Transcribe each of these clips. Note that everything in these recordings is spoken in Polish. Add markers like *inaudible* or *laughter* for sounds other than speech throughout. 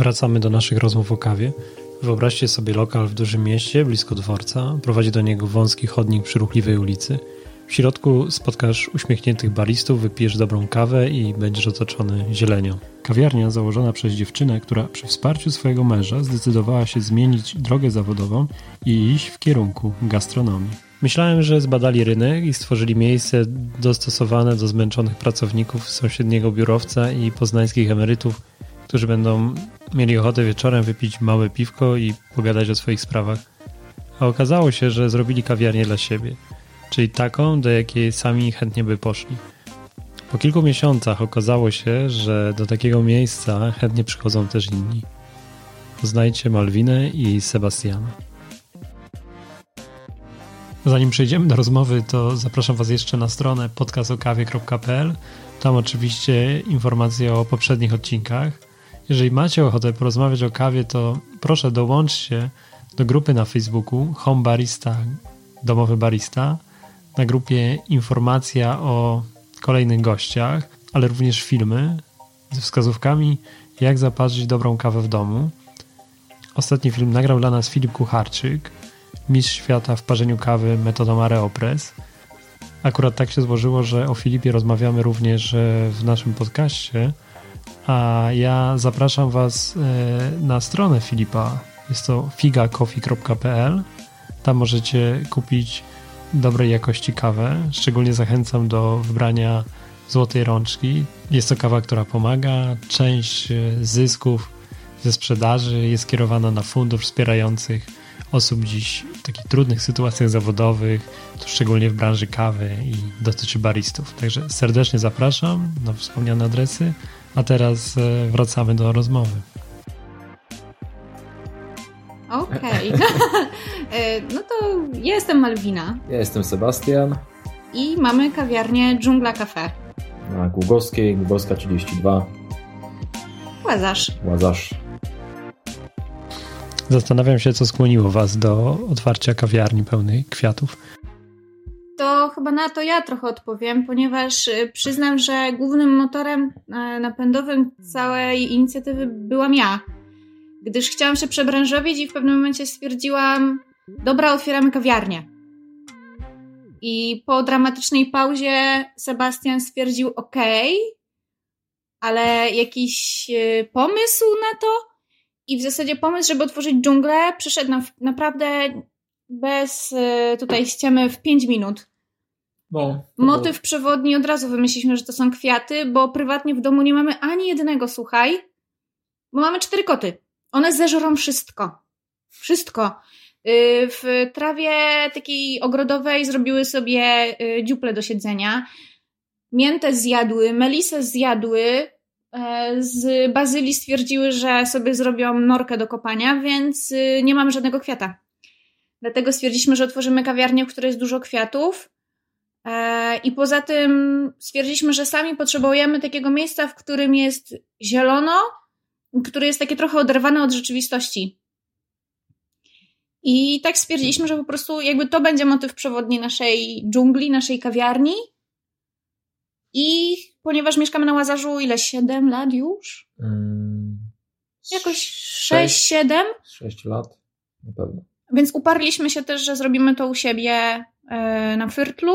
Wracamy do naszych rozmów o kawie. Wyobraźcie sobie lokal w dużym mieście, blisko dworca. Prowadzi do niego wąski chodnik przy ruchliwej ulicy. W środku spotkasz uśmiechniętych baristów, wypijesz dobrą kawę i będziesz otoczony zielenią. Kawiarnia założona przez dziewczynę, która przy wsparciu swojego męża zdecydowała się zmienić drogę zawodową i iść w kierunku gastronomii. Myślałem, że zbadali rynek i stworzyli miejsce dostosowane do zmęczonych pracowników sąsiedniego biurowca i poznańskich emerytów, którzy będą mieli ochotę wieczorem wypić małe piwko i pogadać o swoich sprawach. A okazało się, że zrobili kawiarnię dla siebie, czyli taką, do jakiej sami chętnie by poszli. Po kilku miesiącach okazało się, że do takiego miejsca chętnie przychodzą też inni. Poznajcie Malwinę i Sebastiana. Zanim przejdziemy do rozmowy, to zapraszam Was jeszcze na stronę podcastokawie.pl. Tam oczywiście informacje o poprzednich odcinkach. Jeżeli macie ochotę porozmawiać o kawie, to proszę dołączcie do grupy na Facebooku Home Barista, domowy barista, na grupie informacja o kolejnych gościach, ale również filmy ze wskazówkami, jak zaparzyć dobrą kawę w domu. Ostatni film nagrał dla nas Filip Kucharczyk, mistrz świata w parzeniu kawy metodą Areopress. Akurat tak się złożyło, że o Filipie rozmawiamy również e, w naszym podcaście, a ja zapraszam Was e, na stronę Filipa. Jest to figacoffee.pl. Tam możecie kupić dobrej jakości kawę. Szczególnie zachęcam do wybrania złotej rączki. Jest to kawa, która pomaga. Część e, zysków ze sprzedaży jest kierowana na fundusz wspierających osób dziś w takich trudnych sytuacjach zawodowych, to szczególnie w branży kawy i dotyczy baristów. Także serdecznie zapraszam na wspomniane adresy, a teraz e, wracamy do rozmowy. Okej. Okay. *laughs* no to ja jestem Malwina. Ja jestem Sebastian. I mamy kawiarnię Dżungla Cafe. Na Głogowskiej, Głogowska 32. Łazarz. Łazarz. Zastanawiam się, co skłoniło Was do otwarcia kawiarni pełnej kwiatów. Chyba na to ja trochę odpowiem, ponieważ y, przyznam, że głównym motorem e, napędowym całej inicjatywy byłam ja. Gdyż chciałam się przebranżowić i w pewnym momencie stwierdziłam, dobra, otwieramy kawiarnię. I po dramatycznej pauzie Sebastian stwierdził, ok, ale jakiś y, pomysł na to? I w zasadzie pomysł, żeby otworzyć dżunglę, przyszedł nam naprawdę bez y, tutaj ściemy w 5 minut. No, Motyw było... przewodni od razu wymyśliliśmy, że to są kwiaty, bo prywatnie w domu nie mamy ani jednego, słuchaj, bo mamy cztery koty. One zeżrą wszystko. Wszystko. Y, w trawie takiej ogrodowej zrobiły sobie y, dziuple do siedzenia. Miętę zjadły, melisę zjadły, E, z Bazylii stwierdziły, że sobie zrobią norkę do kopania, więc y, nie mamy żadnego kwiata. Dlatego stwierdziliśmy, że otworzymy kawiarnię, w której jest dużo kwiatów. E, I poza tym stwierdziliśmy, że sami potrzebujemy takiego miejsca, w którym jest zielono, które jest takie trochę oderwane od rzeczywistości. I tak stwierdziliśmy, że po prostu jakby to będzie motyw przewodni naszej dżungli, naszej kawiarni. I ponieważ mieszkamy na Łazarzu, ile? 7 lat już? Hmm. Jakoś 6, 7? 6 lat, na pewno. Więc uparliśmy się też, że zrobimy to u siebie yy, na Fyrtlu.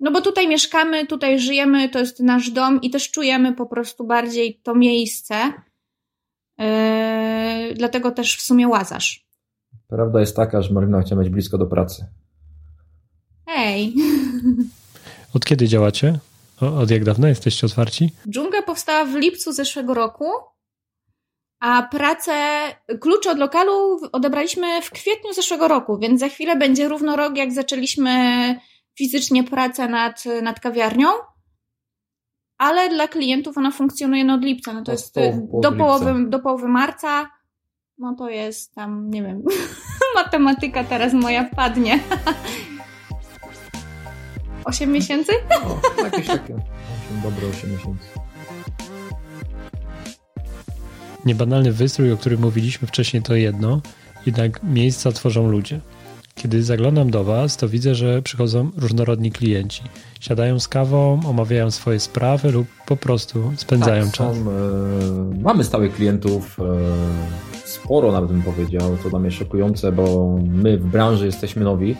No bo tutaj mieszkamy, tutaj żyjemy, to jest nasz dom i też czujemy po prostu bardziej to miejsce. Yy, dlatego też w sumie Łazarz. Prawda jest taka, że Marina chciała mieć blisko do pracy. Hej. *laughs* Od kiedy działacie? Od jak dawna jesteście otwarci? Dżungla powstała w lipcu zeszłego roku, a pracę, klucze od lokalu odebraliśmy w kwietniu zeszłego roku, więc za chwilę będzie równo rok, jak zaczęliśmy fizycznie pracę nad, nad kawiarnią. Ale dla klientów ona funkcjonuje no od lipca. No to, jest do, połowy, do połowy marca. No to jest tam, nie wiem, *laughs* matematyka teraz moja wpadnie. *laughs* 8 miesięcy? O, jakieś takie 8, dobre 8 miesięcy. Niebanalny wystrój, o którym mówiliśmy wcześniej, to jedno, jednak miejsca tworzą ludzie. Kiedy zaglądam do Was, to widzę, że przychodzą różnorodni klienci. Siadają z kawą, omawiają swoje sprawy lub po prostu spędzają tak, czas. Są, e, mamy stałych klientów, e, sporo nawet bym powiedział, to dla mnie szokujące, bo my w branży jesteśmy nowi.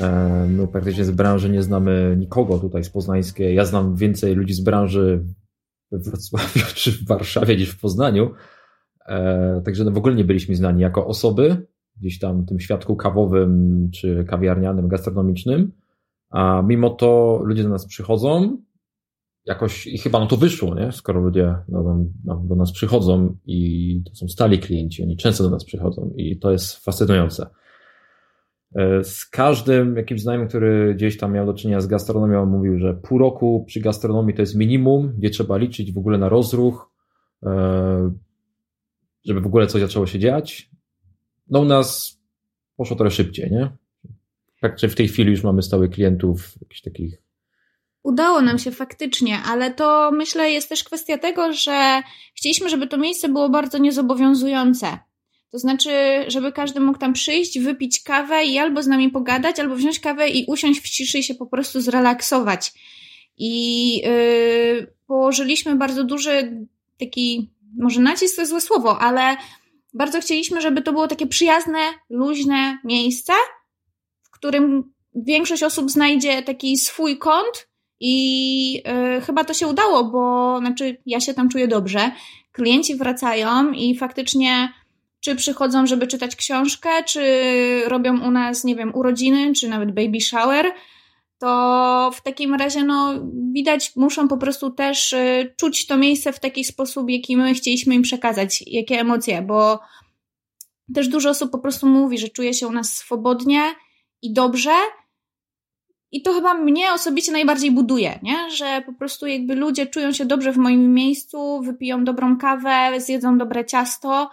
E, my praktycznie z branży nie znamy nikogo tutaj z poznańskiej. Ja znam więcej ludzi z branży we Wrocławiu *laughs* czy w Warszawie niż w Poznaniu. E, także no w ogóle nie byliśmy znani jako osoby, gdzieś tam tym świadku kawowym czy kawiarnianym, gastronomicznym. A mimo to ludzie do nas przychodzą, jakoś i chyba no to wyszło, nie? skoro ludzie no, no, do nas przychodzą i to są stali klienci, oni często do nas przychodzą i to jest fascynujące. E, z każdym jakimś znajomym, który gdzieś tam miał do czynienia z gastronomią, mówił, że pół roku przy gastronomii to jest minimum, gdzie trzeba liczyć w ogóle na rozruch, e, żeby w ogóle coś zaczęło się dziać. No u nas poszło trochę szybciej, nie? Także w tej chwili już mamy stałych klientów, jakichś takich. Udało nam się faktycznie, ale to myślę jest też kwestia tego, że chcieliśmy, żeby to miejsce było bardzo niezobowiązujące. To znaczy, żeby każdy mógł tam przyjść, wypić kawę i albo z nami pogadać, albo wziąć kawę i usiąść w ciszy i się po prostu zrelaksować. I yy, położyliśmy bardzo duży taki, może nacisk to jest złe słowo, ale bardzo chcieliśmy, żeby to było takie przyjazne, luźne miejsce, w którym większość osób znajdzie taki swój kąt i yy, chyba to się udało, bo znaczy ja się tam czuję dobrze. Klienci wracają i faktycznie czy przychodzą, żeby czytać książkę, czy robią u nas, nie wiem, urodziny, czy nawet baby shower, to w takim razie, no, widać, muszą po prostu też y, czuć to miejsce w taki sposób, jaki my chcieliśmy im przekazać, jakie emocje, bo też dużo osób po prostu mówi, że czuje się u nas swobodnie i dobrze. I to chyba mnie osobiście najbardziej buduje, nie? że po prostu jakby ludzie czują się dobrze w moim miejscu, wypiją dobrą kawę, zjedzą dobre ciasto,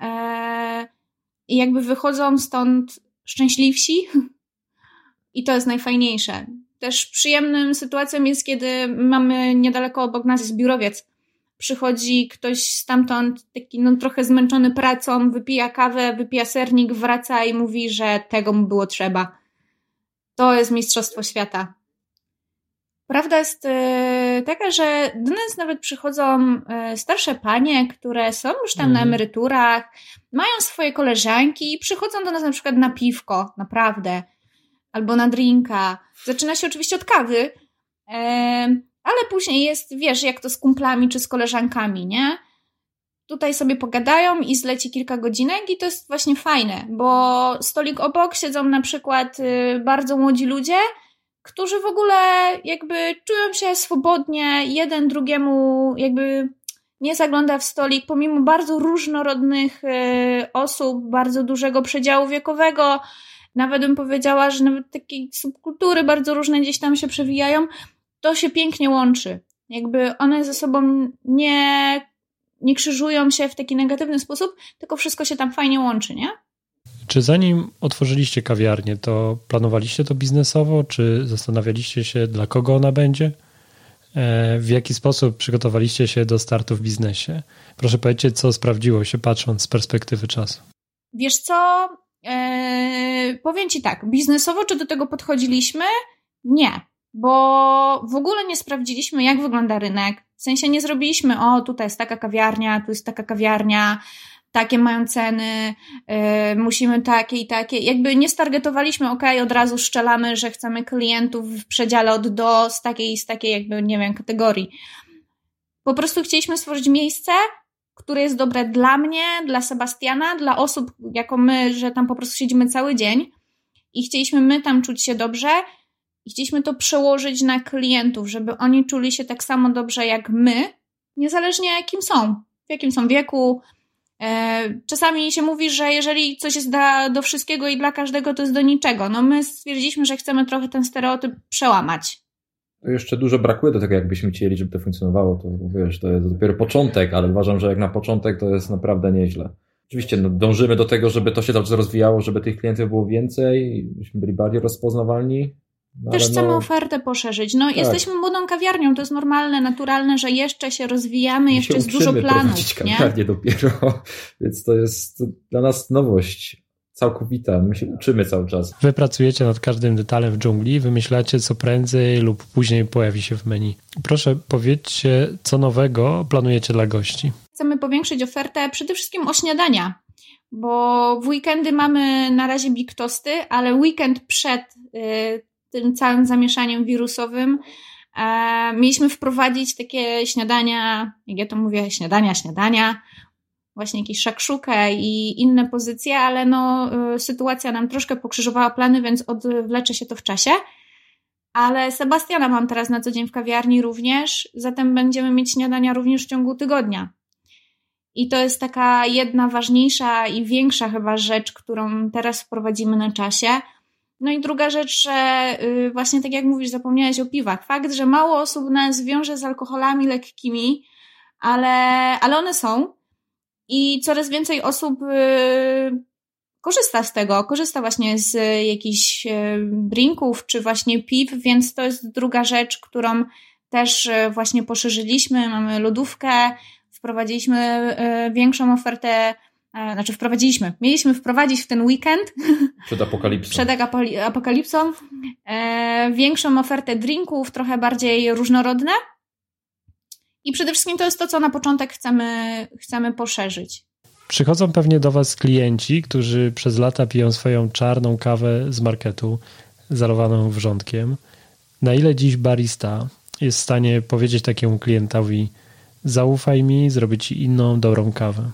E, i jakby wychodzą stąd szczęśliwsi. *laughs* I to jest najfajniejsze. Też przyjemnym sytuacją jest, kiedy mamy niedaleko obok nas jest biurowiec. Przychodzi ktoś stamtąd, taki no, trochę zmęczony pracą, wypija kawę, wypija sernik, wraca i mówi, że tego mu było trzeba. To jest mistrzostwo świata. Prawda jest e, taka, że do nas nawet przychodzą e, starsze panie, które są już tam na mhm. emeryturach, mają swoje koleżanki i przychodzą do nas na przykład na piwko, naprawdę, albo na drinka. Zaczyna się oczywiście od kawy, ale później jest, wiesz, jak to z kumplami czy z koleżankami, nie? Tutaj sobie pogadają i zleci kilka godzinek i to jest właśnie fajne, bo stolik obok siedzą na przykład y, bardzo młodzi ludzie, którzy w ogóle jakby czują się swobodnie, jeden drugiemu jakby nie zagląda w stolik, pomimo bardzo różnorodnych y, osób, bardzo dużego przedziału wiekowego, nawet bym powiedziała, że nawet takie subkultury bardzo różne gdzieś tam się przewijają, to się pięknie łączy. Jakby one ze sobą nie, nie krzyżują się w taki negatywny sposób, tylko wszystko się tam fajnie łączy, nie? Czy zanim otworzyliście kawiarnię, to planowaliście to biznesowo, czy zastanawialiście się, dla kogo ona będzie? E, w jaki sposób przygotowaliście się do startu w biznesie? Proszę powiedzieć, co sprawdziło się patrząc z perspektywy czasu. Wiesz co? Eee, powiem Ci tak, biznesowo czy do tego podchodziliśmy? Nie, bo w ogóle nie sprawdziliśmy, jak wygląda rynek. W sensie nie zrobiliśmy, o, tutaj jest taka kawiarnia, tu jest taka kawiarnia, takie mają ceny, yy, musimy takie i takie. Jakby nie stargetowaliśmy, ok, od razu szczelamy, że chcemy klientów w przedziale od do z takiej z takiej jakby, nie wiem, kategorii. Po prostu chcieliśmy stworzyć miejsce, które jest dobre dla mnie, dla Sebastiana, dla osób jako my, że tam po prostu siedzimy cały dzień i chcieliśmy my tam czuć się dobrze i chcieliśmy to przełożyć na klientów, żeby oni czuli się tak samo dobrze jak my, niezależnie jakim są, w jakim są wieku, E, czasami się mówi, że jeżeli coś jest da, do wszystkiego i dla każdego, to jest do niczego. No my stwierdziliśmy, że chcemy trochę ten stereotyp przełamać. Jeszcze dużo brakuje do tego, jakbyśmy chcieli, żeby to funkcjonowało. To wiesz, to jest dopiero początek, ale uważam, że jak na początek to jest naprawdę nieźle. Oczywiście no, dążymy do tego, żeby to się dobrze rozwijało, żeby tych klientów było więcej, żebyśmy byli bardziej rozpoznawalni, no, Też chcemy no, ofertę poszerzyć. No, tak. jesteśmy młodą kawiarnią, to jest normalne, naturalne, że jeszcze się rozwijamy, jeszcze jest dużo planów. kawiarnię nie? dopiero, *laughs* więc to jest dla nas nowość całkowita. My się uczymy cały czas. Wy pracujecie nad każdym detalem w dżungli, wymyślacie co prędzej lub później pojawi się w menu. Proszę powiedzcie, co nowego planujecie dla gości? Chcemy powiększyć ofertę przede wszystkim o śniadania, bo w weekendy mamy na razie big tosty, ale weekend przed y, tym całym zamieszaniem wirusowym e, mieliśmy wprowadzić takie śniadania, jak ja to mówię, śniadania, śniadania, właśnie jakieś szakszukę i inne pozycje, ale no, y, sytuacja nam troszkę pokrzyżowała plany, więc odwlecze się to w czasie. Ale Sebastiana mam teraz na co dzień w kawiarni również, zatem będziemy mieć śniadania również w ciągu tygodnia. I to jest taka jedna ważniejsza i większa chyba rzecz, którą teraz wprowadzimy na czasie. No i druga rzecz, że y, właśnie tak jak mówisz, zapomniałeś o piwach. Fakt, że mało osób nas wiąże z alkoholami lekkimi, ale, ale one są i coraz więcej osób y, korzysta z tego, korzysta właśnie z jakichś y, drinków czy właśnie piw, więc to jest druga rzecz, którą też właśnie poszerzyliśmy. Mamy lodówkę, wprowadziliśmy większą ofertę znaczy wprowadziliśmy, mieliśmy wprowadzić w ten weekend. *laughs* Przed apokalipsą, przed apokalipsą e, większą ofertę drinków, trochę bardziej różnorodne i przede wszystkim to jest to, co na początek chcemy, chcemy poszerzyć. Przychodzą pewnie do Was klienci, którzy przez lata piją swoją czarną kawę z marketu, zalowaną wrzątkiem. Na ile dziś barista jest w stanie powiedzieć takiemu klientowi: Zaufaj mi, zrobię ci inną, dobrą kawę?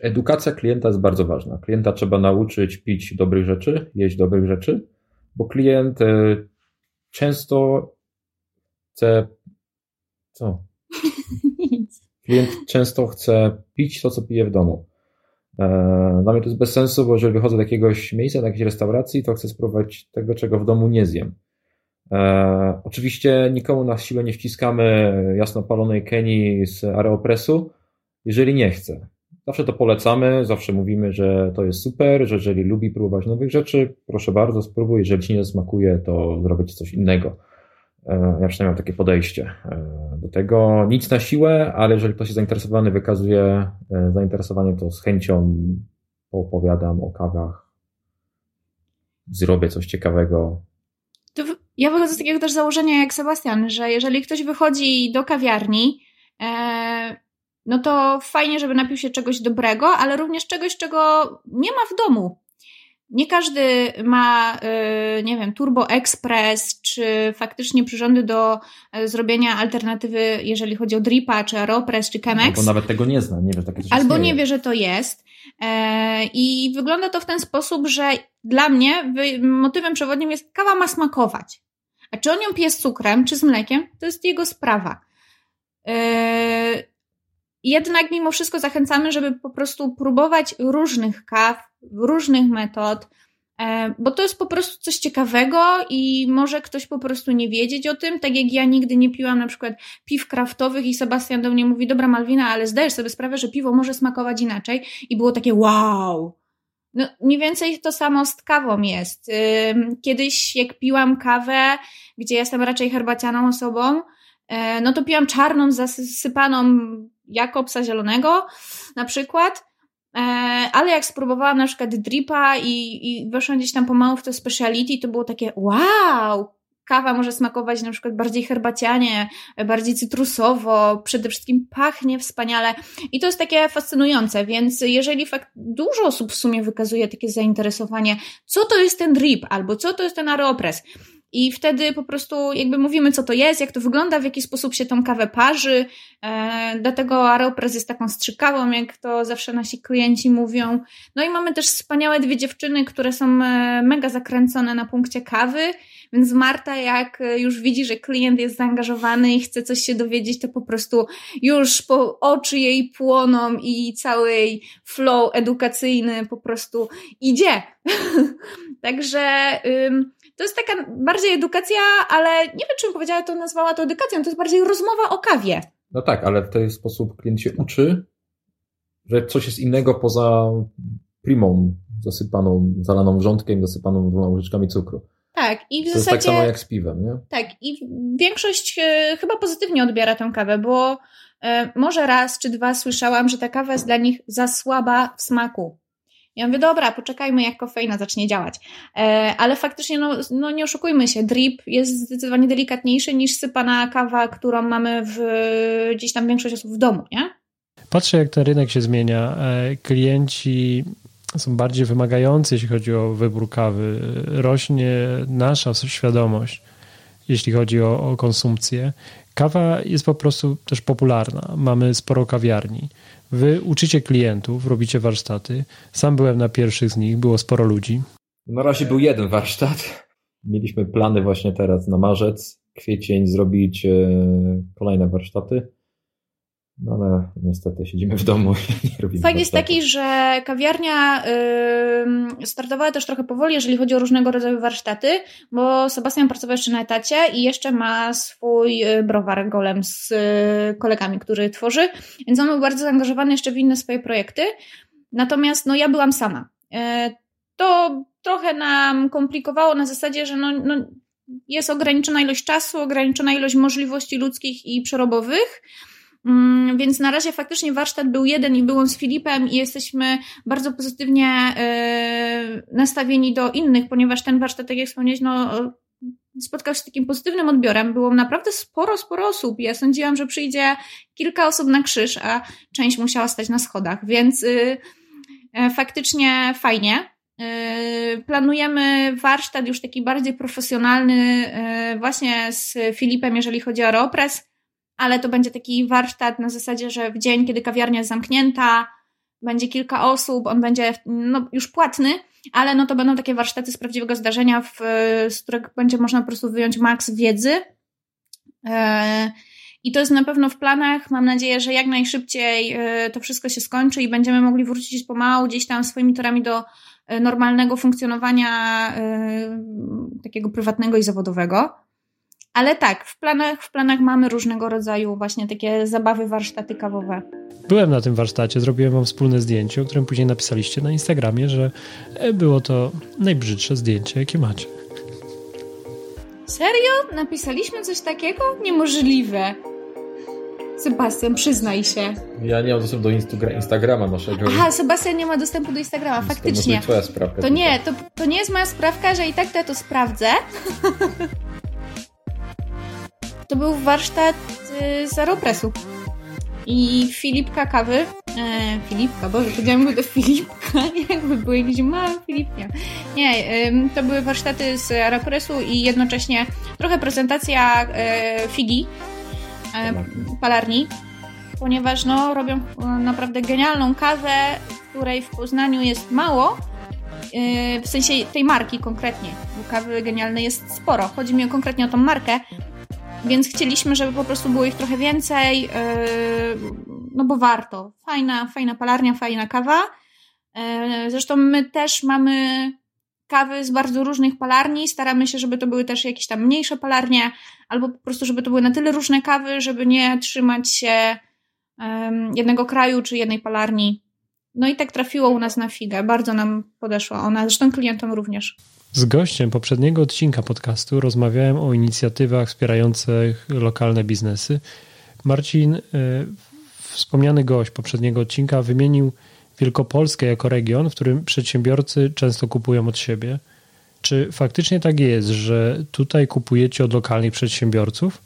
Edukacja klienta jest bardzo ważna. Klienta trzeba nauczyć pić dobrych rzeczy, jeść dobrych rzeczy, bo klient e, często chce. Co? Klient często chce pić to, co pije w domu. E, dla mnie to jest bez sensu, bo jeżeli wychodzę do jakiegoś miejsca, do jakiejś restauracji, to chcę spróbować tego, czego w domu nie zjem. E, oczywiście nikomu na siłę nie wciskamy jasnopalonej Kenii z Aeropressu, jeżeli nie chce. Zawsze to polecamy, zawsze mówimy, że to jest super, że jeżeli lubi próbować nowych rzeczy, proszę bardzo, spróbuj. Jeżeli ci nie smakuje, to zrobić coś innego. E, ja przynajmniej mam takie podejście e, do tego. Nic na siłę, ale jeżeli ktoś jest zainteresowany, wykazuje e, zainteresowanie, to z chęcią opowiadam o kawach, zrobię coś ciekawego. Ja wychodzę z takiego też założenia jak Sebastian, że jeżeli ktoś wychodzi do kawiarni, no to fajnie, żeby napił się czegoś dobrego, ale również czegoś, czego nie ma w domu. Nie każdy ma, y, nie wiem, Turbo Express, czy faktycznie przyrządy do e, zrobienia alternatywy, jeżeli chodzi o Dripa, czy Aeropress, czy Chemex. Albo nawet tego nie zna, nie wie, że takie coś Albo istnieje. nie wie, że to jest. E, I wygląda to w ten sposób, że dla mnie motywem przewodnim jest kawa ma smakować. A czy on ją pije z cukrem, czy z mlekiem, to jest jego sprawa. E, jednak mimo wszystko zachęcamy, żeby po prostu próbować różnych kaw, różnych metod, e, bo to jest po prostu coś ciekawego i może ktoś po prostu nie wiedzieć o tym, tak jak ja nigdy nie piłam na przykład piw kraftowych i Sebastian do mnie mówi, dobra Malwina, ale zdajesz sobie sprawę, że piwo może smakować inaczej i było takie wow! No, mniej więcej to samo z kawą jest. Kiedyś jak piłam kawę, gdzie jestem raczej herbacianą osobą, e, no to piłam czarną, zasypaną Jakobsa Zielonego na przykład, e, ale jak spróbowałam na przykład dripa i, i weszłam gdzieś tam pomału w to speciality, to było takie wow, kawa może smakować na przykład bardziej herbacianie, bardziej cytrusowo, przede wszystkim pachnie wspaniale. I to jest takie fascynujące, więc jeżeli fakt, dużo osób w sumie wykazuje takie zainteresowanie, co to jest ten drip albo co to jest ten aeropress, i wtedy po prostu jakby mówimy, co to jest, jak to wygląda, w jaki sposób się tą kawę parzy. E, dlatego Aeropress jest taką strzykawą, jak to zawsze nasi klienci mówią. No i mamy też wspaniałe dwie dziewczyny, które są e, mega zakręcone na punkcie kawy, więc Marta, jak już widzi, że klient jest zaangażowany i chce coś się dowiedzieć, to po prostu już po oczy jej płoną i cały flow edukacyjny po prostu idzie. *laughs* Także to jest taka bardziej edukacja, ale nie wiem, czy bym powiedziała, to nazwała to edukacją, to jest bardziej rozmowa o kawie. No tak, ale w ten sposób klient się uczy, że coś jest innego poza primą zasypaną, zalaną wrzątkiem, zasypaną dwoma łyżeczkami cukru. Tak, i w to zasadzie. jest tak samo jak z piwem, nie? Tak, i większość e, chyba pozytywnie odbiera tę kawę, bo e, może raz czy dwa słyszałam, że ta kawa jest dla nich za słaba w smaku. Ja mówię, dobra, poczekajmy, jak kofeina zacznie działać. E, ale faktycznie, no, no nie oszukujmy się, drip jest zdecydowanie delikatniejszy niż sypana kawa, którą mamy w, gdzieś tam większość osób w domu, nie? Patrzę, jak ten rynek się zmienia. E, klienci są bardziej wymagający, jeśli chodzi o wybór kawy. Rośnie nasza świadomość, jeśli chodzi o, o konsumpcję. Kawa jest po prostu też popularna. Mamy sporo kawiarni. Wy uczycie klientów, robicie warsztaty. Sam byłem na pierwszych z nich, było sporo ludzi. Na razie był jeden warsztat. Mieliśmy plany właśnie teraz na marzec, kwiecień zrobić e, kolejne warsztaty. No ale niestety siedzimy w domu i *laughs* nie robimy Fakt jest taki, że kawiarnia yy, startowała też trochę powoli, jeżeli chodzi o różnego rodzaju warsztaty, bo Sebastian pracował jeszcze na etacie i jeszcze ma swój y, browar golem z y, kolegami, który tworzy, więc on był bardzo zaangażowany jeszcze w inne swoje projekty. Natomiast no ja byłam sama. Yy, to trochę nam komplikowało na zasadzie, że no, no jest ograniczona ilość czasu, ograniczona ilość możliwości ludzkich i przerobowych. Mm, więc na razie faktycznie warsztat był jeden i byłem z Filipem i jesteśmy bardzo pozytywnie e, nastawieni do innych, ponieważ ten warsztat, tak jak wspomniałeś, no, spotkał się z takim pozytywnym odbiorem. Było naprawdę sporo, sporo osób. Ja sądziłam, że przyjdzie kilka osób na krzyż, a część musiała stać na schodach, więc y, e, faktycznie fajnie. E, planujemy warsztat już taki bardziej profesjonalny, właśnie z Filipem, jeżeli chodzi o Aeropress ale to będzie taki warsztat na zasadzie, że w dzień, kiedy kawiarnia jest zamknięta, będzie kilka osób, on będzie no, już płatny, ale no to będą takie warsztaty z prawdziwego zdarzenia, w, z których będzie można po prostu wyjąć maks wiedzy. E, I to jest na pewno w planach. Mam nadzieję, że jak najszybciej e, to wszystko się skończy i będziemy mogli wrócić pomału gdzieś tam swoimi torami do e, normalnego funkcjonowania takiego prywatnego i zawodowego. Ale tak, w planach, w planach mamy różnego rodzaju właśnie takie zabawy, warsztaty kawowe. Byłem na tym warsztacie, zrobiłem wam wspólne zdjęcie, o którym później napisaliście na Instagramie, że e, było to najbrzydsze zdjęcie, jakie macie. Serio? Napisaliśmy coś takiego? Niemożliwe. Sebastian, przyznaj się. Ja nie mam dostępu do Instagrama naszego. Aha, Sebastian nie ma dostępu do Instagrama, faktycznie. To twoja sprawka. To nie, to, to nie jest moja sprawka, że i tak to ja to sprawdzę. *laughs* to był warsztat y, z Aeropressu. I Filipka kawy, e, Filipka, Boże, powiedziałam do Filipka, *laughs* jakby były jakieś małe Filipnie. Nie, y, to były warsztaty z Aeropressu i jednocześnie trochę prezentacja e, figi, e, palarni, ponieważ no, robią naprawdę genialną kawę, której w Poznaniu jest mało, e, w sensie tej marki konkretnie, bo kawy genialnej jest sporo. Chodzi mi konkretnie o tą markę, więc chcieliśmy, żeby po prostu było ich trochę więcej, yy, no bo warto. Fajna, fajna palarnia, fajna kawa. Yy, zresztą my też mamy kawy z bardzo różnych palarni. Staramy się, żeby to były też jakieś tam mniejsze palarnie, albo po prostu, żeby to były na tyle różne kawy, żeby nie trzymać się jednego kraju czy jednej palarni. No i tak trafiło u nas na figę. Bardzo nam podeszła ona, zresztą klientom również. Z gościem poprzedniego odcinka podcastu rozmawiałem o inicjatywach wspierających lokalne biznesy. Marcin, y, wspomniany gość poprzedniego odcinka, wymienił Wielkopolskę jako region, w którym przedsiębiorcy często kupują od siebie. Czy faktycznie tak jest, że tutaj kupujecie od lokalnych przedsiębiorców?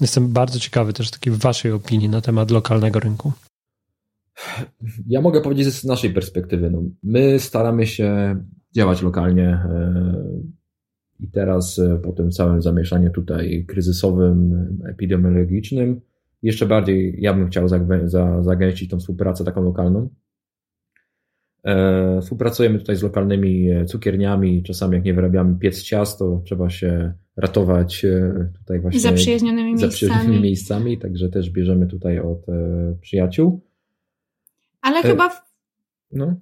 Jestem bardzo ciekawy też takiej waszej opinii na temat lokalnego rynku. Ja mogę powiedzieć z naszej perspektywy. No, my staramy się działać lokalnie. E, I teraz e, po tym całym zamieszaniu tutaj kryzysowym, epidemiologicznym, jeszcze bardziej ja bym chciał zagęścić tą współpracę taką lokalną. E, współpracujemy tutaj z lokalnymi cukierniami. Czasami jak nie wyrabiamy piec ciast, to trzeba się ratować tutaj właśnie zaprzyjaźnionymi, zaprzyjaźnionymi miejscami. Także też bierzemy tutaj od przyjaciół. Ale chyba no.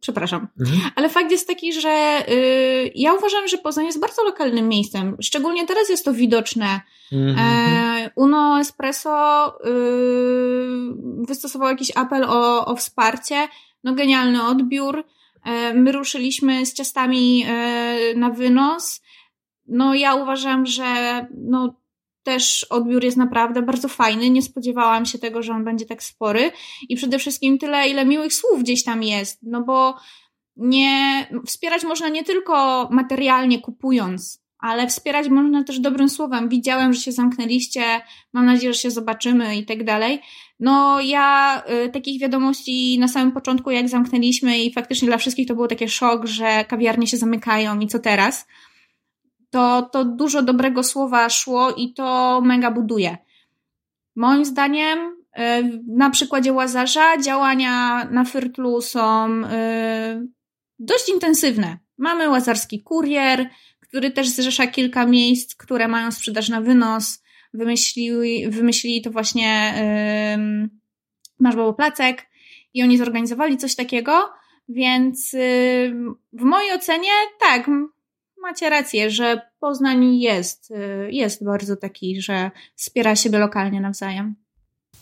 Przepraszam. Mhm. Ale fakt jest taki, że y, ja uważam, że Poznań jest bardzo lokalnym miejscem. Szczególnie teraz jest to widoczne. Mhm. E, Uno Espresso y, wystosował jakiś apel o, o wsparcie. No genialny odbiór. E, my ruszyliśmy z ciastami e, na wynos. No ja uważam, że no, też odbiór jest naprawdę bardzo fajny. Nie spodziewałam się tego, że on będzie tak spory. I przede wszystkim tyle, ile miłych słów gdzieś tam jest. No bo nie, wspierać można nie tylko materialnie kupując, ale wspierać można też dobrym słowem. Widziałem, że się zamknęliście, mam nadzieję, że się zobaczymy i tak dalej. No ja y, takich wiadomości na samym początku, jak zamknęliśmy i faktycznie dla wszystkich to było takie szok, że kawiarnie się zamykają i co teraz, to, to dużo dobrego słowa szło i to mega buduje. Moim zdaniem y, na przykładzie Łazarza działania na Fyrtlu są y, dość intensywne. Mamy łazarski kurier, który też zrzesza kilka miejsc, które mają sprzedaż na wynos. Wymyślili, wymyślili to właśnie yy, Placek i oni zorganizowali coś takiego, więc w mojej ocenie tak, macie rację, że Poznań jest, yy, jest bardzo taki, że wspiera siebie lokalnie nawzajem.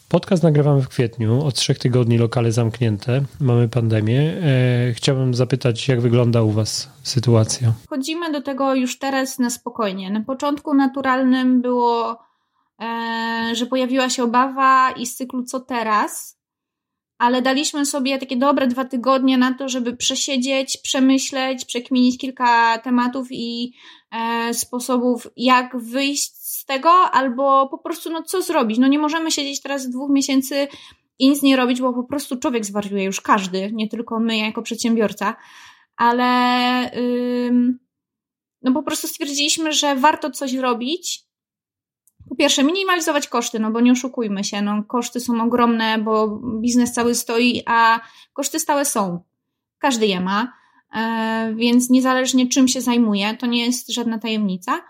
Podcast nagrywamy w kwietniu, od trzech tygodni lokale zamknięte, mamy pandemię. E, chciałbym zapytać, jak wygląda u Was sytuacja? Chodzimy do tego już teraz na spokojnie. Na początku naturalnym było, e, że pojawiła się obawa i z cyklu co teraz, ale daliśmy sobie takie dobre dwa tygodnie na to, żeby przesiedzieć, przemyśleć, przekminić kilka tematów i e, sposobów, jak wyjść z tego, albo po prostu, no co zrobić? No nie możemy siedzieć teraz dwóch miesięcy i nic nie robić, bo po prostu człowiek zwariuje, już każdy, nie tylko my jako przedsiębiorca, ale no po prostu stwierdziliśmy, że warto coś robić. Po pierwsze, minimalizować koszty, no bo nie oszukujmy się, no koszty są ogromne, bo biznes cały stoi, a koszty stałe są. Każdy je ma, e, więc niezależnie czym się zajmuje, to nie jest żadna tajemnica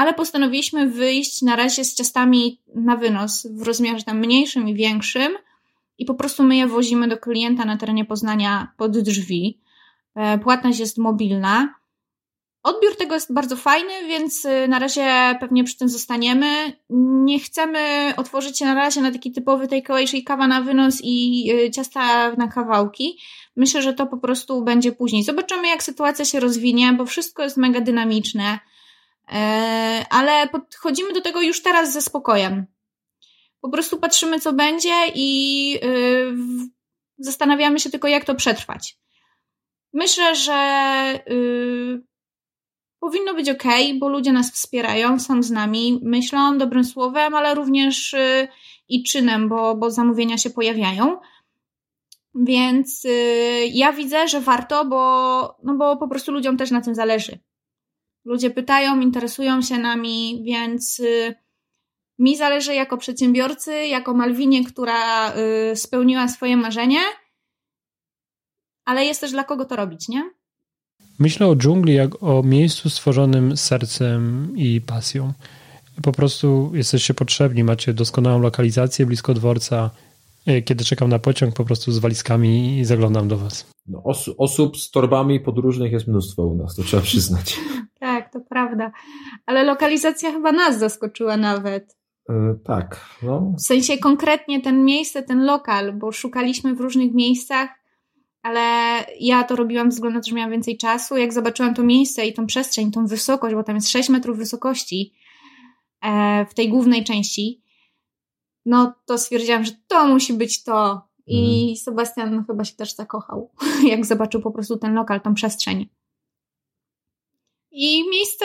ale postanowiliśmy wyjść na razie z ciastami na wynos w rozmiarze tam mniejszym i większym i po prostu my je wozimy do klienta na terenie Poznania pod drzwi. E, płatność jest mobilna. Odbiór tego jest bardzo fajny, więc y, na razie pewnie przy tym zostaniemy. Nie chcemy otworzyć się na razie na taki typowy takeaway, czyli kawa na wynos i y, ciasta na kawałki. Myślę, że to po prostu będzie później. Zobaczymy, jak sytuacja się rozwinie, bo wszystko jest mega dynamiczne. E, ale podchodzimy do tego już teraz ze spokojem. Po prostu patrzymy, co będzie i y, zastanawiamy się tylko, jak to przetrwać. Myślę, że powinno być ok, bo ludzie nas wspierają, są z nami, myślą dobrym słowem, ale również y, i czynem, bo, bo zamówienia się pojawiają. Więc ja widzę, że warto, bo, no bo po prostu ludziom też na tym zależy. Ludzie pytają, interesują się nami, więc y, mi zależy jako przedsiębiorcy, jako Malwinie, która y, spełniła swoje marzenie, ale jest też dla kogo to robić, nie? Myślę o dżungli jak o miejscu stworzonym sercem i pasją. Po prostu jesteście potrzebni, macie doskonałą lokalizację blisko dworca. Y, kiedy czekam na pociąg, po prostu z walizkami i zaglądam do Was. No, os osób z torbami podróżnych jest mnóstwo u nas, to trzeba przyznać. *laughs* tak, to prawda. Ale lokalizacja chyba nas zaskoczyła nawet. Yy, tak. No. W sensie konkretnie ten miejsce, ten lokal, bo szukaliśmy w różnych miejscach, ale ja to robiłam ze względu na to, że miałam więcej czasu. Jak zobaczyłam to miejsce i tą przestrzeń, tą wysokość, bo tam jest 6 metrów wysokości e, w tej głównej części, no to stwierdziłam, że to musi być to. I mhm. Sebastian chyba się też zakochał, *laughs* jak zobaczył po prostu ten lokal, tą przestrzeń. I miejsce,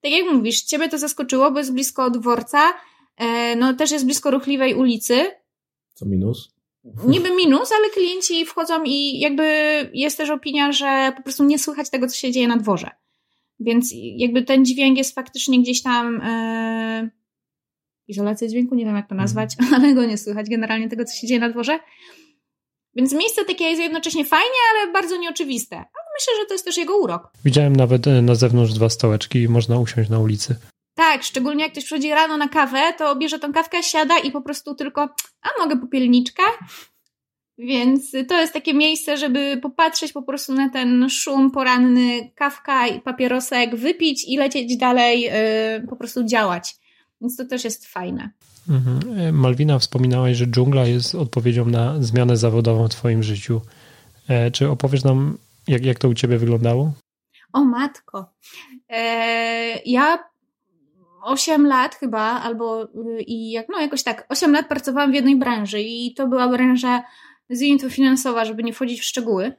tak jak mówisz, ciebie to zaskoczyło, bo jest blisko dworca, e, no też jest blisko ruchliwej ulicy. Co minus? Niby minus, ale klienci wchodzą i jakby jest też opinia, że po prostu nie słychać tego, co się dzieje na dworze. Więc jakby ten dźwięk jest faktycznie gdzieś tam e, izolacja dźwięku, nie wiem jak to nazwać, mhm. *laughs* ale go nie słychać generalnie tego, co się dzieje na dworze. Więc miejsce takie jest jednocześnie fajnie, ale bardzo nieoczywiste. Ale myślę, że to jest też jego urok. Widziałem nawet e, na zewnątrz dwa stołeczki i można usiąść na ulicy. Tak, szczególnie jak ktoś przychodzi rano na kawę, to bierze tą kawkę, siada i po prostu tylko, a mogę popielniczkę? Więc to jest takie miejsce, żeby popatrzeć po prostu na ten szum poranny, kawka i papierosek, wypić i lecieć dalej, yy, po prostu działać. Więc to też jest fajne. Mhm. Malwina, wspominałaś, że dżungla jest odpowiedzią na zmianę zawodową w Twoim życiu. E, czy opowiesz nam, jak, jak to u Ciebie wyglądało? O matko. E, ja 8 lat chyba, albo i jak, no jakoś tak, 8 lat pracowałam w jednej branży i to była branża, nazwijmy to finansowa, żeby nie wchodzić w szczegóły.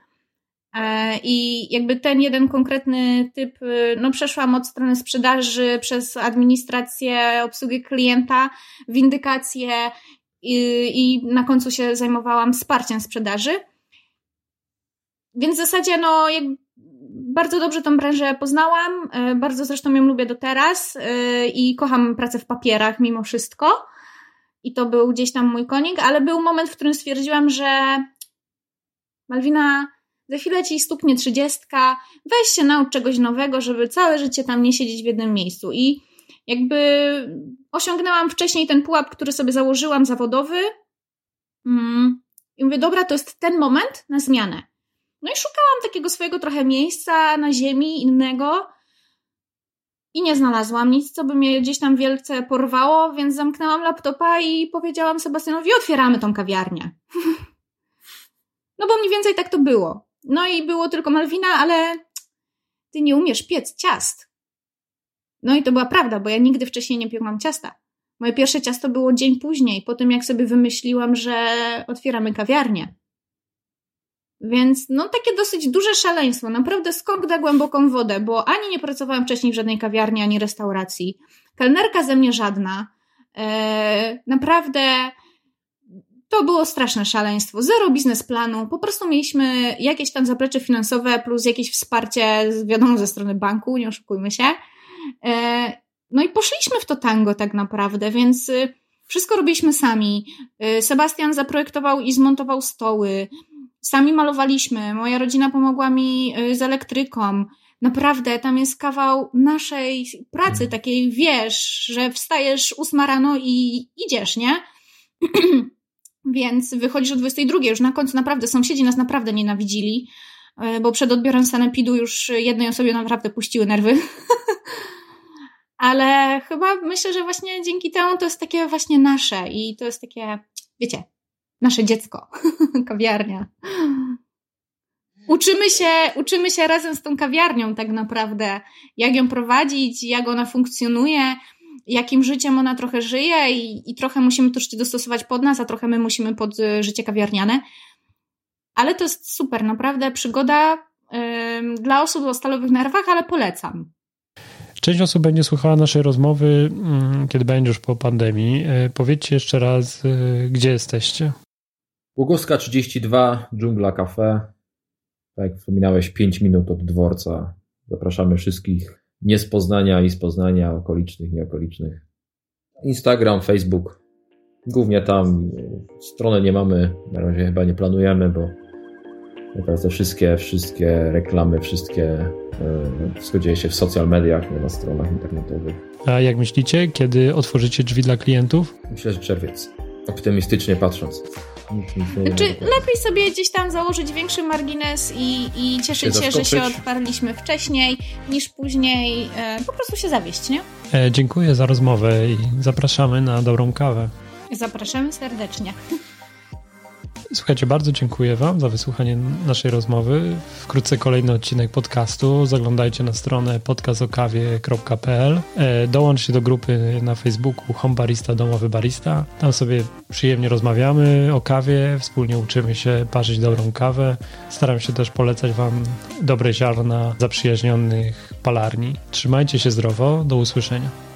E, I jakby ten jeden konkretny typ, no przeszłam od strony sprzedaży przez administrację, obsługę klienta, windykację i, i na końcu się zajmowałam wsparciem sprzedaży. Więc w zasadzie, no, jak bardzo dobrze tą branżę poznałam, e, bardzo zresztą ją lubię do teraz e, i kocham pracę w papierach mimo wszystko. I to był gdzieś tam mój konik, ale był moment, w którym stwierdziłam, że Malwina, za chwilę ci stuknie trzydziestka, weź się naucz czegoś nowego, żeby całe życie tam nie siedzieć w jednym miejscu. I jakby osiągnęłam wcześniej ten pułap, który sobie założyłam zawodowy. Mm, I mówię, dobra, to jest ten moment na zmianę. No i szukałam takiego swojego trochę miejsca na ziemi innego i nie znalazłam nic, co by mnie gdzieś tam wielce porwało, więc zamknęłam laptopa i powiedziałam Sebastianowi, otwieramy tą kawiarnię. *laughs* no bo mniej więcej tak to było. No i było tylko Malwina, ale ty nie umiesz piec ciast. No i to była prawda, bo ja nigdy wcześniej nie piekłam ciasta. Moje pierwsze ciasto było dzień później, po tym jak sobie wymyśliłam, że otwieramy kawiarnię. Więc no takie dosyć duże szaleństwo, naprawdę skok na głęboką wodę, bo ani nie pracowałam wcześniej w żadnej kawiarni, ani restauracji. Kelnerka ze mnie żadna. Eee, naprawdę to było straszne szaleństwo. Zero biznesplanu. Po prostu mieliśmy jakieś tam zaplecze finansowe plus jakieś wsparcie, wiadomo, ze strony banku, nie oszukujmy się. Eee, no i poszliśmy w to tango tak naprawdę, więc y, wszystko robiliśmy sami. Y, Sebastian zaprojektował i zmontował stoły. Sami malowaliśmy, moja rodzina pomogła mi y, z elektryką. Naprawdę, tam jest kawał naszej pracy, mm. takiej wiesz, że wstajesz ósma rano i idziesz, nie? *clears throat* Więc wychodzisz o 22, już na końcu naprawdę sąsiedzi nas naprawdę nienawidzili, y, bo przed odbiorem sanepidu już jednej osobie naprawdę puściły nerwy. *laughs* Ale chyba myślę, że właśnie dzięki temu to jest takie właśnie nasze i to jest takie, wiecie, nasze dziecko, *laughs* kawiarnia. Uczymy się, uczymy się razem z tą kawiarnią tak naprawdę, jak ją prowadzić, jak ona funkcjonuje, jakim życiem ona trochę żyje i, i trochę musimy to życie dostosować pod nas, a trochę my musimy pod y, życie kawiarniane. Ale to jest super, naprawdę przygoda yy, dla osób o stalowych nerwach, ale polecam. Część osób będzie słuchała naszej rozmowy, mm, kiedy będzie już po pandemii. Y, powiedzcie jeszcze raz, y, gdzie jesteście? Ługowska 32, Dżungla Cafe. Tak jak wspominałeś, 5 minut od dworca. Zapraszamy wszystkich nie z Poznania i z Poznania, okolicznych, nieokolicznych. Instagram, Facebook. Głównie tam. Stronę nie mamy, na razie chyba nie planujemy, bo teraz te wszystkie, wszystkie reklamy, wszystkie, e, wszystko dzieje się w social mediach, nie na stronach internetowych. A jak myślicie, kiedy otworzycie drzwi dla klientów? Myślę, że czerwiec. Optymistycznie patrząc. Czy lepiej sobie gdzieś tam założyć większy margines i, i cieszyć się, że się odparliśmy wcześniej niż później e, po prostu się zawieść, nie? E, dziękuję za rozmowę i zapraszamy na dobrą kawę. Zapraszamy serdecznie. Słuchajcie, bardzo dziękuję Wam za wysłuchanie naszej rozmowy. Wkrótce kolejny odcinek podcastu. Zaglądajcie na stronę podcastokawie.pl. E, dołączcie do grupy na Facebooku Home Barista Domowy Barista. Tam sobie przyjemnie rozmawiamy o kawie, wspólnie uczymy się parzyć dobrą kawę. Staram się też polecać Wam dobre ziarna zaprzyjaźnionych palarni. Trzymajcie się zdrowo, do usłyszenia.